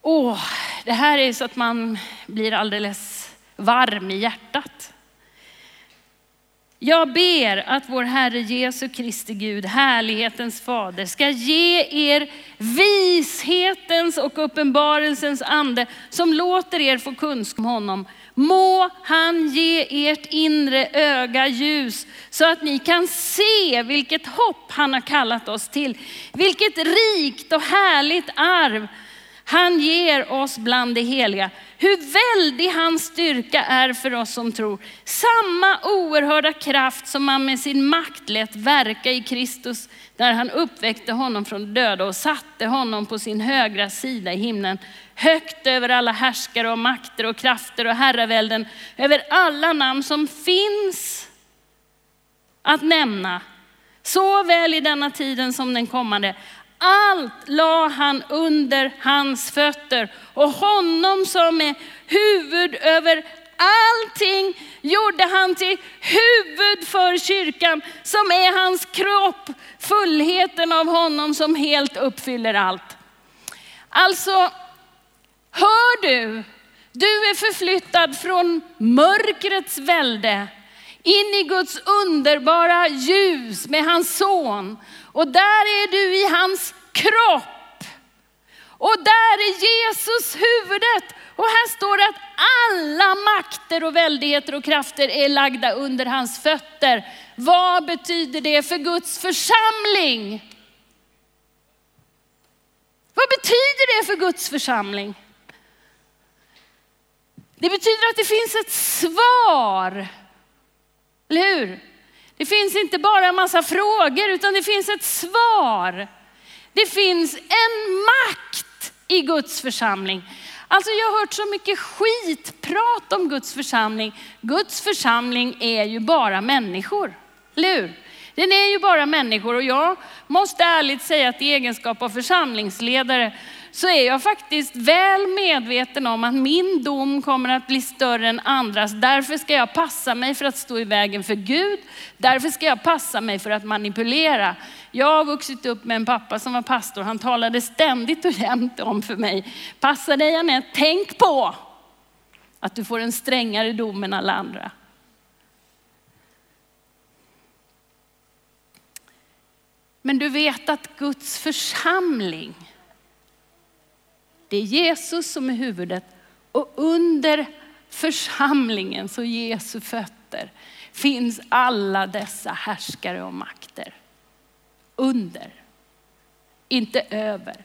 S1: Åh, det här är så att man blir alldeles varm i hjärtat. Jag ber att vår Herre Jesu Kristi Gud, härlighetens fader, ska ge er vishetens och uppenbarelsens ande som låter er få kunskap om honom. Må han ge ert inre öga ljus så att ni kan se vilket hopp han har kallat oss till. Vilket rikt och härligt arv han ger oss bland det heliga. Hur väldig hans styrka är för oss som tror. Samma oerhörda kraft som han med sin makt lät verka i Kristus när han uppväckte honom från döda och satte honom på sin högra sida i himlen. Högt över alla härskare och makter och krafter och herravälden, över alla namn som finns att nämna, såväl i denna tiden som den kommande. Allt la han under hans fötter. Och honom som är huvud över allting gjorde han till huvud för kyrkan som är hans kropp, fullheten av honom som helt uppfyller allt. Alltså, hör du, du är förflyttad från mörkrets välde in i Guds underbara ljus med hans son. Och där är du i hans kropp. Och där är Jesus huvudet. Och här står det att alla makter och väldigheter och krafter är lagda under hans fötter. Vad betyder det för Guds församling? Vad betyder det för Guds församling? Det betyder att det finns ett svar. Eller hur? Det finns inte bara en massa frågor utan det finns ett svar. Det finns en makt i Guds församling. Alltså jag har hört så mycket skitprat om Guds församling. Guds församling är ju bara människor, eller hur? Den är ju bara människor och jag måste ärligt säga att i egenskap av församlingsledare så är jag faktiskt väl medveten om att min dom kommer att bli större än andras. Därför ska jag passa mig för att stå i vägen för Gud. Därför ska jag passa mig för att manipulera. Jag har vuxit upp med en pappa som var pastor. Han talade ständigt och jämt om för mig, passa dig Anette, tänk på att du får en strängare dom än alla andra. Men du vet att Guds församling, det är Jesus som är huvudet och under församlingen, så Jesu fötter, finns alla dessa härskare och makter. Under, inte över.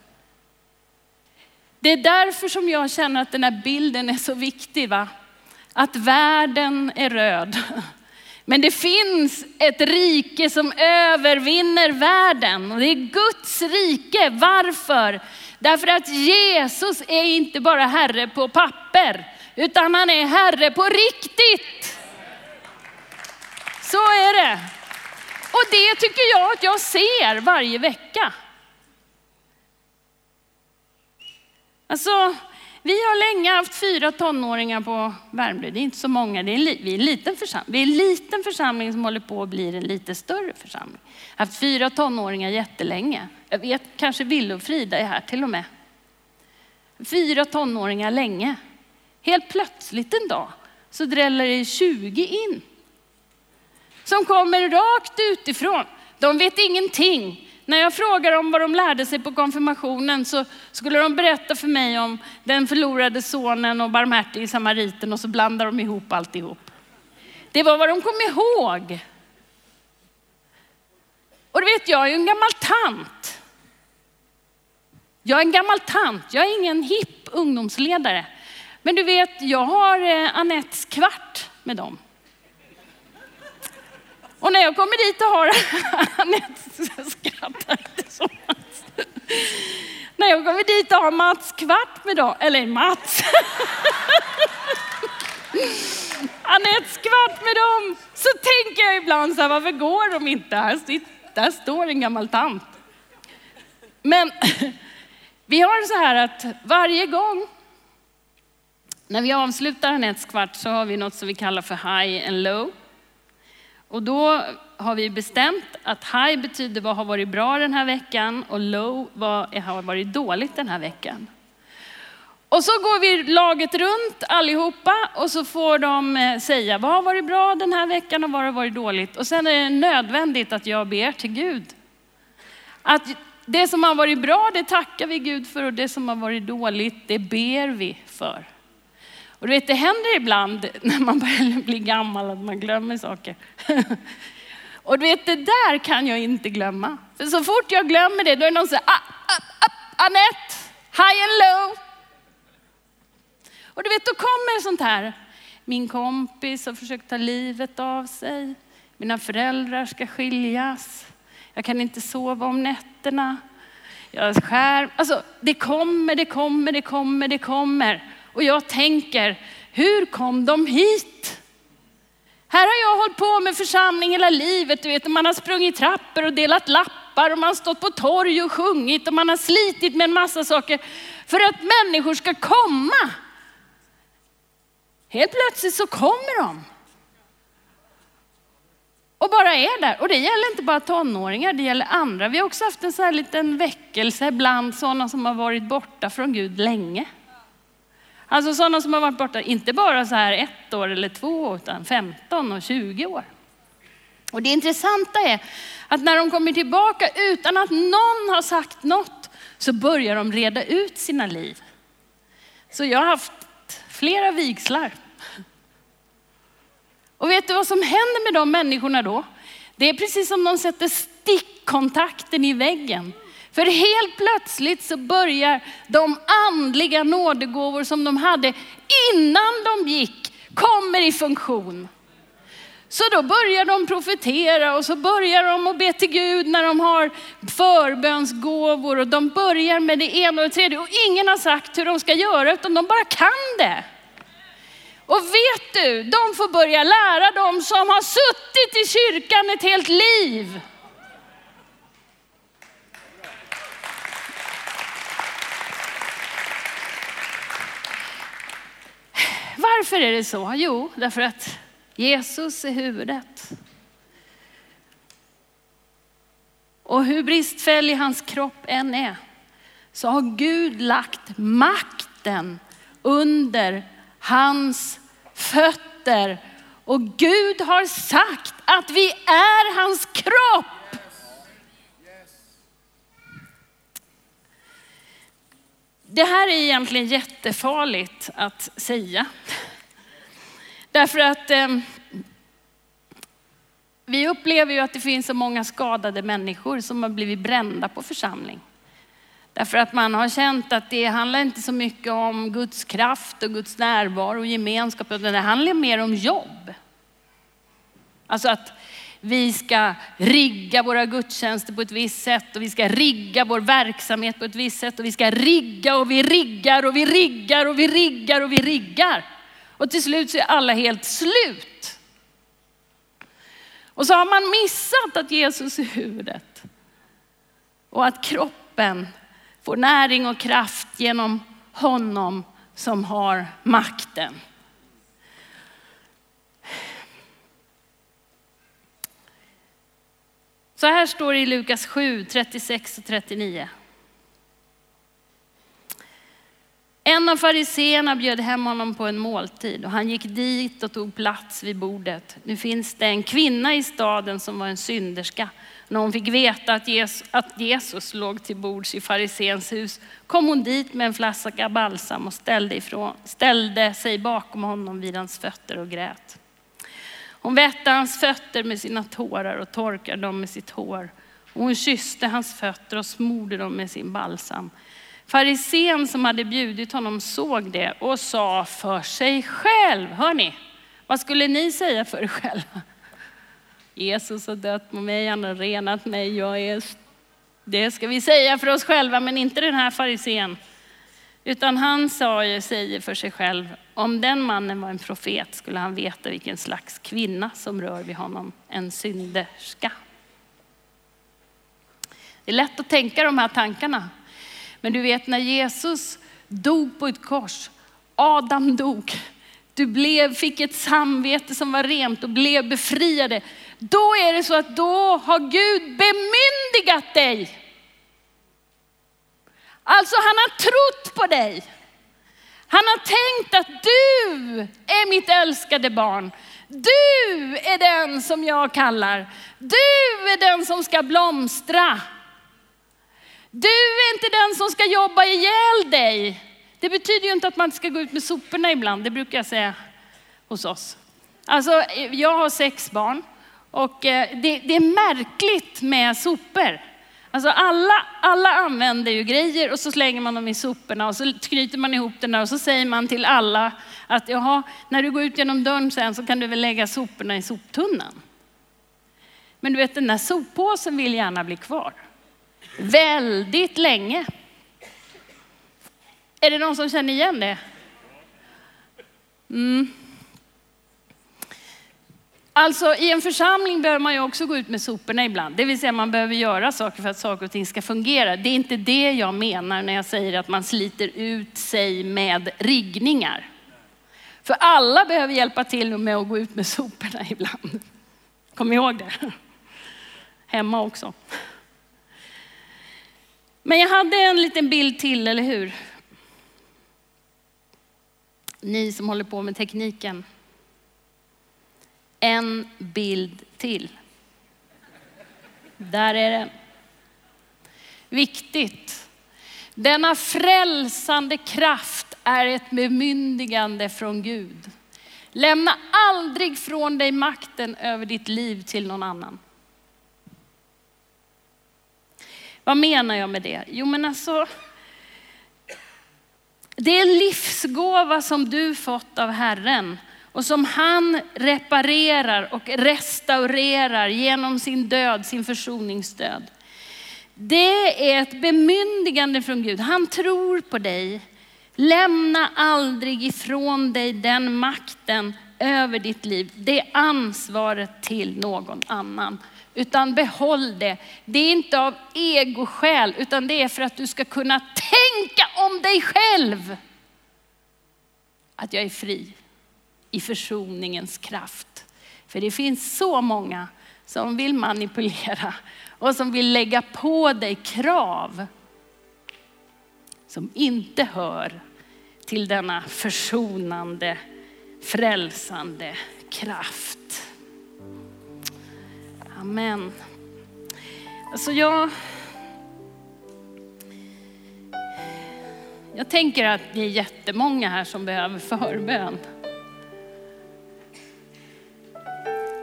S1: Det är därför som jag känner att den här bilden är så viktig. Va? Att världen är röd. Men det finns ett rike som övervinner världen och det är Guds rike. Varför? Därför att Jesus är inte bara Herre på papper, utan han är Herre på riktigt. Så är det. Och det tycker jag att jag ser varje vecka. Alltså, vi har länge haft fyra tonåringar på Värmdö. Det är inte så många. Det är en, vi, är en liten församling. vi är en liten församling som håller på att bli en lite större församling. Har haft fyra tonåringar jättelänge. Jag vet, kanske Ville och Frida är här till och med. Fyra tonåringar länge. Helt plötsligt en dag så dräller det 20 in. Som kommer rakt utifrån. De vet ingenting. När jag frågar dem vad de lärde sig på konfirmationen så skulle de berätta för mig om den förlorade sonen och barmhärtige samariten och så blandar de ihop alltihop. Det var vad de kom ihåg. Och du vet, jag är ju en gammal tant. Jag är en gammal tant, jag är ingen hipp ungdomsledare. Men du vet, jag har eh, Anettes kvart med dem. Och när jag kommer dit och har, Anette skrattar inte så. Mats. När jag kommer dit och har Mats kvart med dem, eller Mats. Anettes kvart med dem, så tänker jag ibland så här, varför går de inte här? Där står en gammal tant. Men vi har så här att varje gång när vi avslutar Anettes kvart så har vi något som vi kallar för high and low. Och då har vi bestämt att high betyder vad har varit bra den här veckan och low vad har varit dåligt den här veckan. Och så går vi laget runt allihopa och så får de eh, säga vad har varit bra den här veckan och vad har varit dåligt. Och sen är det nödvändigt att jag ber till Gud. Att det som har varit bra det tackar vi Gud för och det som har varit dåligt det ber vi för. Och du vet, det händer ibland när man börjar bli gammal att man glömmer saker. Och du vet, det där kan jag inte glömma. För så fort jag glömmer det, då är det någon som säger, ah, ah, ah, Anette, high and low. Och du vet, då kommer sånt här. Min kompis har försökt ta livet av sig. Mina föräldrar ska skiljas. Jag kan inte sova om nätterna. Jag skär. Alltså, det kommer, det kommer, det kommer, det kommer. Och jag tänker, hur kom de hit? Här har jag hållit på med församling hela livet. Du vet, man har sprungit trappor och delat lappar och man har stått på torg och sjungit och man har slitit med en massa saker för att människor ska komma. Helt plötsligt så kommer de. Och bara är där. Och det gäller inte bara tonåringar, det gäller andra. Vi har också haft en sån här liten väckelse bland sådana som har varit borta från Gud länge. Alltså sådana som har varit borta, inte bara så här ett år eller två, utan 15 och 20 år. Och det intressanta är att när de kommer tillbaka utan att någon har sagt något, så börjar de reda ut sina liv. Så jag har haft flera vigslar. Och vet du vad som händer med de människorna då? Det är precis som de sätter stickkontakten i väggen. För helt plötsligt så börjar de andliga nådegåvor som de hade innan de gick, kommer i funktion. Så då börjar de profetera och så börjar de att be till Gud när de har förbönsgåvor och de börjar med det ena och det tredje och ingen har sagt hur de ska göra utan de bara kan det. Och vet du, de får börja lära dem som har suttit i kyrkan ett helt liv. Varför är det så? Jo, därför att Jesus är huvudet. Och hur bristfällig hans kropp än är, så har Gud lagt makten under hans fötter. Och Gud har sagt att vi är hans kropp. Det här är egentligen jättefarligt att säga. Därför att eh, vi upplever ju att det finns så många skadade människor som har blivit brända på församling. Därför att man har känt att det handlar inte så mycket om Guds kraft och Guds närvaro och gemenskap, utan det handlar mer om jobb. Alltså att vi ska rigga våra gudstjänster på ett visst sätt och vi ska rigga vår verksamhet på ett visst sätt och vi ska rigga och vi riggar och vi riggar och vi riggar och vi riggar. Och till slut så är alla helt slut. Och så har man missat att Jesus är huvudet. Och att kroppen får näring och kraft genom honom som har makten. Så här står det i Lukas 7, 36 och 39. En av fariseerna bjöd hem honom på en måltid och han gick dit och tog plats vid bordet. Nu finns det en kvinna i staden som var en synderska. När hon fick veta att Jesus, att Jesus låg till bords i farisens hus kom hon dit med en flaska balsam och ställde, ifrån, ställde sig bakom honom vid hans fötter och grät. Hon vätte hans fötter med sina tårar och torkade dem med sitt hår. Och hon kysste hans fötter och smorde dem med sin balsam. Farisén som hade bjudit honom såg det och sa för sig själv, hör ni, vad skulle ni säga för er själva? Jesus har dött på mig, han har renat mig, jag är... Det ska vi säga för oss själva, men inte den här farisén. Utan han sa, säger för sig själv, om den mannen var en profet skulle han veta vilken slags kvinna som rör vid honom, en synderska. Det är lätt att tänka de här tankarna. Men du vet när Jesus dog på ett kors, Adam dog, du blev, fick ett samvete som var rent och blev befriade. Då är det så att då har Gud bemyndigat dig. Alltså han har trott på dig. Han har tänkt att du är mitt älskade barn. Du är den som jag kallar. Du är den som ska blomstra. Du är inte den som ska jobba ihjäl dig. Det betyder ju inte att man ska gå ut med soporna ibland, det brukar jag säga hos oss. Alltså, jag har sex barn och eh, det, det är märkligt med sopor. Alltså alla, alla använder ju grejer och så slänger man dem i soporna och så knyter man ihop den där och så säger man till alla att jaha, när du går ut genom dörren sen så kan du väl lägga soporna i soptunnan. Men du vet den där soppåsen vill gärna bli kvar. Väldigt länge. Är det någon som känner igen det? Mm. Alltså i en församling behöver man ju också gå ut med soporna ibland. Det vill säga man behöver göra saker för att saker och ting ska fungera. Det är inte det jag menar när jag säger att man sliter ut sig med riggningar. För alla behöver hjälpa till med att gå ut med soporna ibland. Kom ihåg det. Hemma också. Men jag hade en liten bild till, eller hur? Ni som håller på med tekniken. En bild till. Där är den. Viktigt. Denna frälsande kraft är ett bemyndigande från Gud. Lämna aldrig från dig makten över ditt liv till någon annan. Vad menar jag med det? Jo men alltså, det är en livsgåva som du fått av Herren och som han reparerar och restaurerar genom sin död, sin försoningsdöd. Det är ett bemyndigande från Gud. Han tror på dig. Lämna aldrig ifrån dig den makten över ditt liv, det ansvaret till någon annan. Utan behåll det. Det är inte av egoskäl, utan det är för att du ska kunna tänka om dig själv. Att jag är fri i försoningens kraft. För det finns så många som vill manipulera och som vill lägga på dig krav som inte hör till denna försonande, frälsande kraft. Amen. Alltså jag, jag tänker att det är jättemånga här som behöver förbön.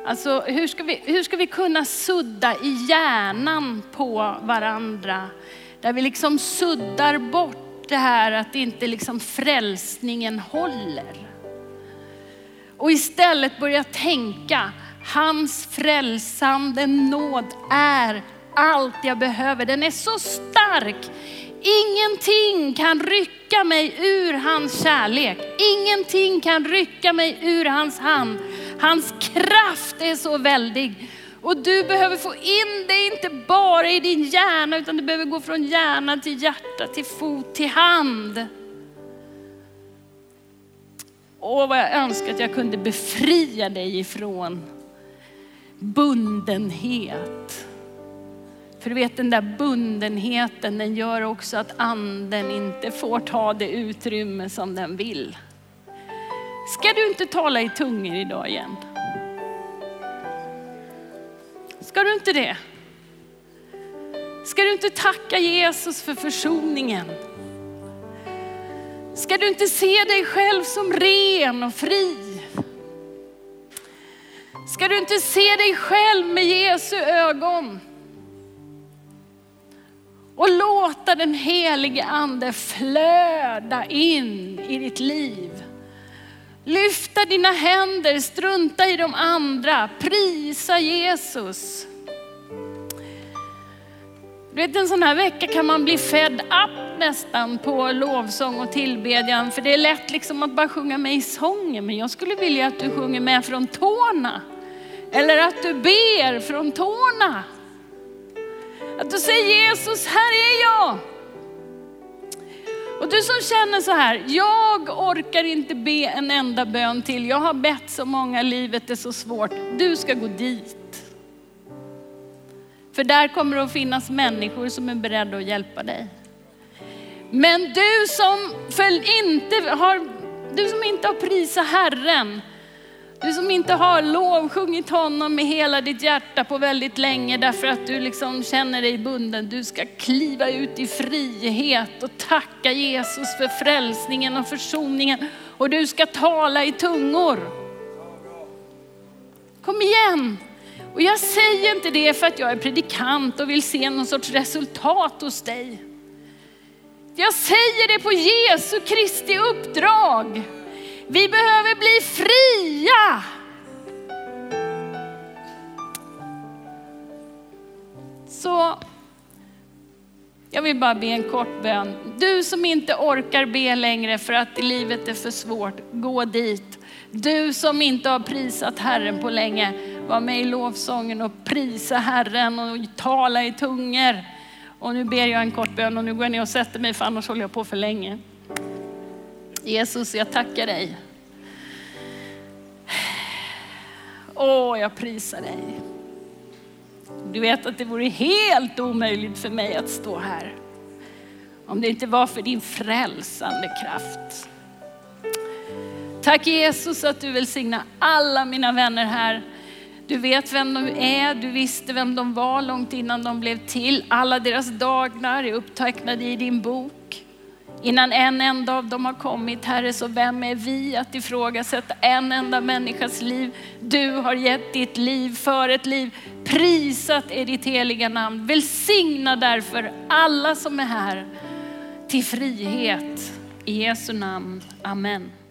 S1: Alltså hur ska, vi, hur ska vi kunna sudda i hjärnan på varandra? Där vi liksom suddar bort det här att inte liksom frälsningen håller. Och istället börja tänka, hans frälsande nåd är allt jag behöver. Den är så stark. Ingenting kan rycka mig ur hans kärlek. Ingenting kan rycka mig ur hans hand. Hans kraft är så väldig. Och du behöver få in det inte bara i din hjärna, utan det behöver gå från hjärna till hjärta, till fot, till hand. Åh, vad jag önskar att jag kunde befria dig ifrån bundenhet. För du vet den där bundenheten, den gör också att anden inte får ta det utrymme som den vill. Ska du inte tala i tungor idag igen? Ska du inte det? Ska du inte tacka Jesus för försoningen? Ska du inte se dig själv som ren och fri? Ska du inte se dig själv med Jesu ögon? Och låta den helige ande flöda in i ditt liv. Lyfta dina händer, strunta i de andra, prisa Jesus. Du vet en sån här vecka kan man bli fed up nästan på lovsång och tillbedjan. För det är lätt liksom att bara sjunga med i sången. Men jag skulle vilja att du sjunger med från tårna. Eller att du ber från tårna. Att du säger Jesus, här är jag. Och du som känner så här, jag orkar inte be en enda bön till. Jag har bett så många, livet är så svårt. Du ska gå dit. För där kommer det att finnas människor som är beredda att hjälpa dig. Men du som, inte har, du som inte har prisat Herren, du som inte har lovsjungit honom med hela ditt hjärta på väldigt länge därför att du liksom känner dig bunden. Du ska kliva ut i frihet och tacka Jesus för frälsningen och försoningen. Och du ska tala i tungor. Kom igen! Och jag säger inte det för att jag är predikant och vill se någon sorts resultat hos dig. Jag säger det på Jesu Kristi uppdrag. Vi behöver bli fria. Så jag vill bara be en kort bön. Du som inte orkar be längre för att livet är för svårt, gå dit. Du som inte har prisat Herren på länge, var med i lovsången och prisa Herren och tala i tungor. Och nu ber jag en kort bön och nu går jag ner och sätter mig för annars håller jag på för länge. Jesus, jag tackar dig. Åh, jag prisar dig. Du vet att det vore helt omöjligt för mig att stå här. Om det inte var för din frälsande kraft. Tack Jesus att du välsignar alla mina vänner här. Du vet vem de är, du visste vem de var långt innan de blev till. Alla deras dagar är upptecknade i din bok. Innan en enda av dem har kommit, Herre, så vem är vi att ifrågasätta en enda människas liv? Du har gett ditt liv för ett liv. Prisat är ditt heliga namn. Välsigna därför alla som är här till frihet. I Jesu namn. Amen.